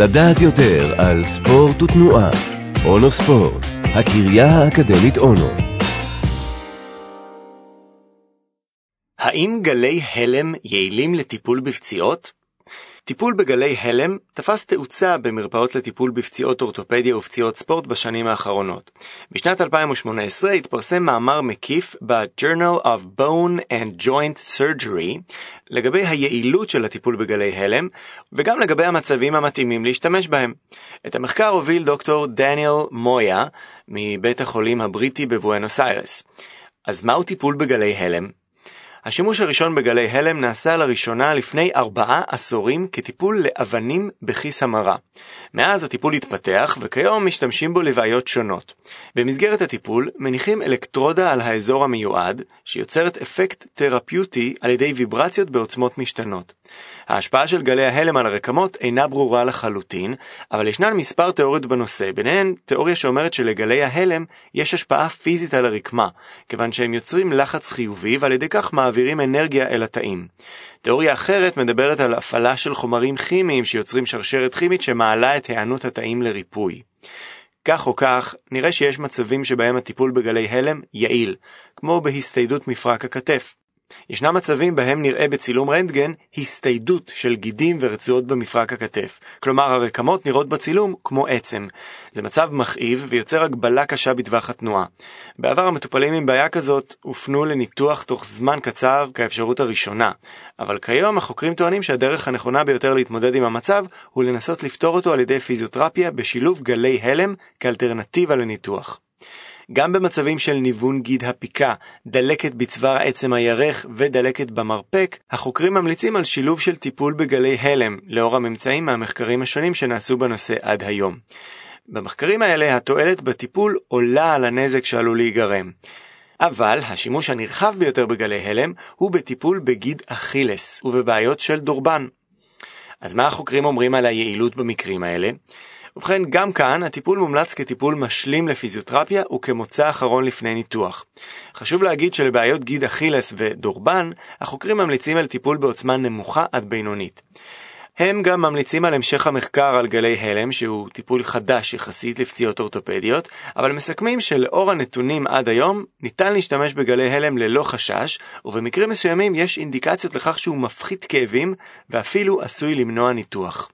לדעת יותר על ספורט ותנועה. אונו ספורט, הקריה האקדמית אונו. האם גלי הלם יעילים לטיפול בפציעות? טיפול בגלי הלם תפס תאוצה במרפאות לטיפול בפציעות אורתופדיה ופציעות ספורט בשנים האחרונות. בשנת 2018 התפרסם מאמר מקיף ב-Journal of Bone and Joint Surgery לגבי היעילות של הטיפול בגלי הלם וגם לגבי המצבים המתאימים להשתמש בהם. את המחקר הוביל דוקטור דניאל מויה מבית החולים הבריטי בבואנוס איירס. אז מהו טיפול בגלי הלם? השימוש הראשון בגלי הלם נעשה לראשונה לפני ארבעה עשורים כטיפול לאבנים בכיס המרה. מאז הטיפול התפתח וכיום משתמשים בו לבעיות שונות. במסגרת הטיפול מניחים אלקטרודה על האזור המיועד, שיוצרת אפקט תרפיוטי על ידי ויברציות בעוצמות משתנות. ההשפעה של גלי ההלם על הרקמות אינה ברורה לחלוטין, אבל ישנן מספר תיאוריות בנושא, ביניהן תיאוריה שאומרת שלגלי ההלם יש השפעה פיזית על הרקמה, כיוון שהם יוצרים לחץ חיובי ועל ידי כך מעבירים אנרגיה אל התאים. תיאוריה אחרת מדברת על הפעלה של חומרים כימיים שיוצרים שרשרת כימית שמעלה את היענות התאים לריפוי. כך או כך, נראה שיש מצבים שבהם הטיפול בגלי הלם יעיל, כמו בהסתיידות מפרק הכתף. ישנם מצבים בהם נראה בצילום רנטגן הסתיידות של גידים ורצועות במפרק הכתף, כלומר הרקמות נראות בצילום כמו עצם. זה מצב מכאיב ויוצר הגבלה קשה בטווח התנועה. בעבר המטופלים עם בעיה כזאת הופנו לניתוח תוך זמן קצר כאפשרות הראשונה, אבל כיום החוקרים טוענים שהדרך הנכונה ביותר להתמודד עם המצב הוא לנסות לפתור אותו על ידי פיזיותרפיה בשילוב גלי הלם כאלטרנטיבה לניתוח. גם במצבים של ניוון גיד הפיקה, דלקת בצוואר עצם הירך ודלקת במרפק, החוקרים ממליצים על שילוב של טיפול בגלי הלם, לאור הממצאים מהמחקרים השונים שנעשו בנושא עד היום. במחקרים האלה התועלת בטיפול עולה על הנזק שעלול להיגרם. אבל השימוש הנרחב ביותר בגלי הלם הוא בטיפול בגיד אכילס ובבעיות של דורבן. אז מה החוקרים אומרים על היעילות במקרים האלה? ובכן, גם כאן הטיפול מומלץ כטיפול משלים לפיזיותרפיה וכמוצא אחרון לפני ניתוח. חשוב להגיד שלבעיות גיד אכילס ודורבן, החוקרים ממליצים על טיפול בעוצמה נמוכה עד בינונית. הם גם ממליצים על המשך המחקר על גלי הלם, שהוא טיפול חדש יחסית לפציעות אורתופדיות, אבל מסכמים שלאור הנתונים עד היום, ניתן להשתמש בגלי הלם ללא חשש, ובמקרים מסוימים יש אינדיקציות לכך שהוא מפחית כאבים, ואפילו עשוי למנוע ניתוח.